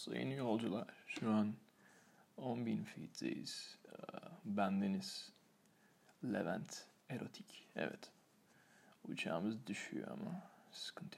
Sayın yolcular, şu an 10.000 feet'teyiz. Ee, bendeniz Levent Erotik. Evet. Uçağımız düşüyor ama sıkıntı.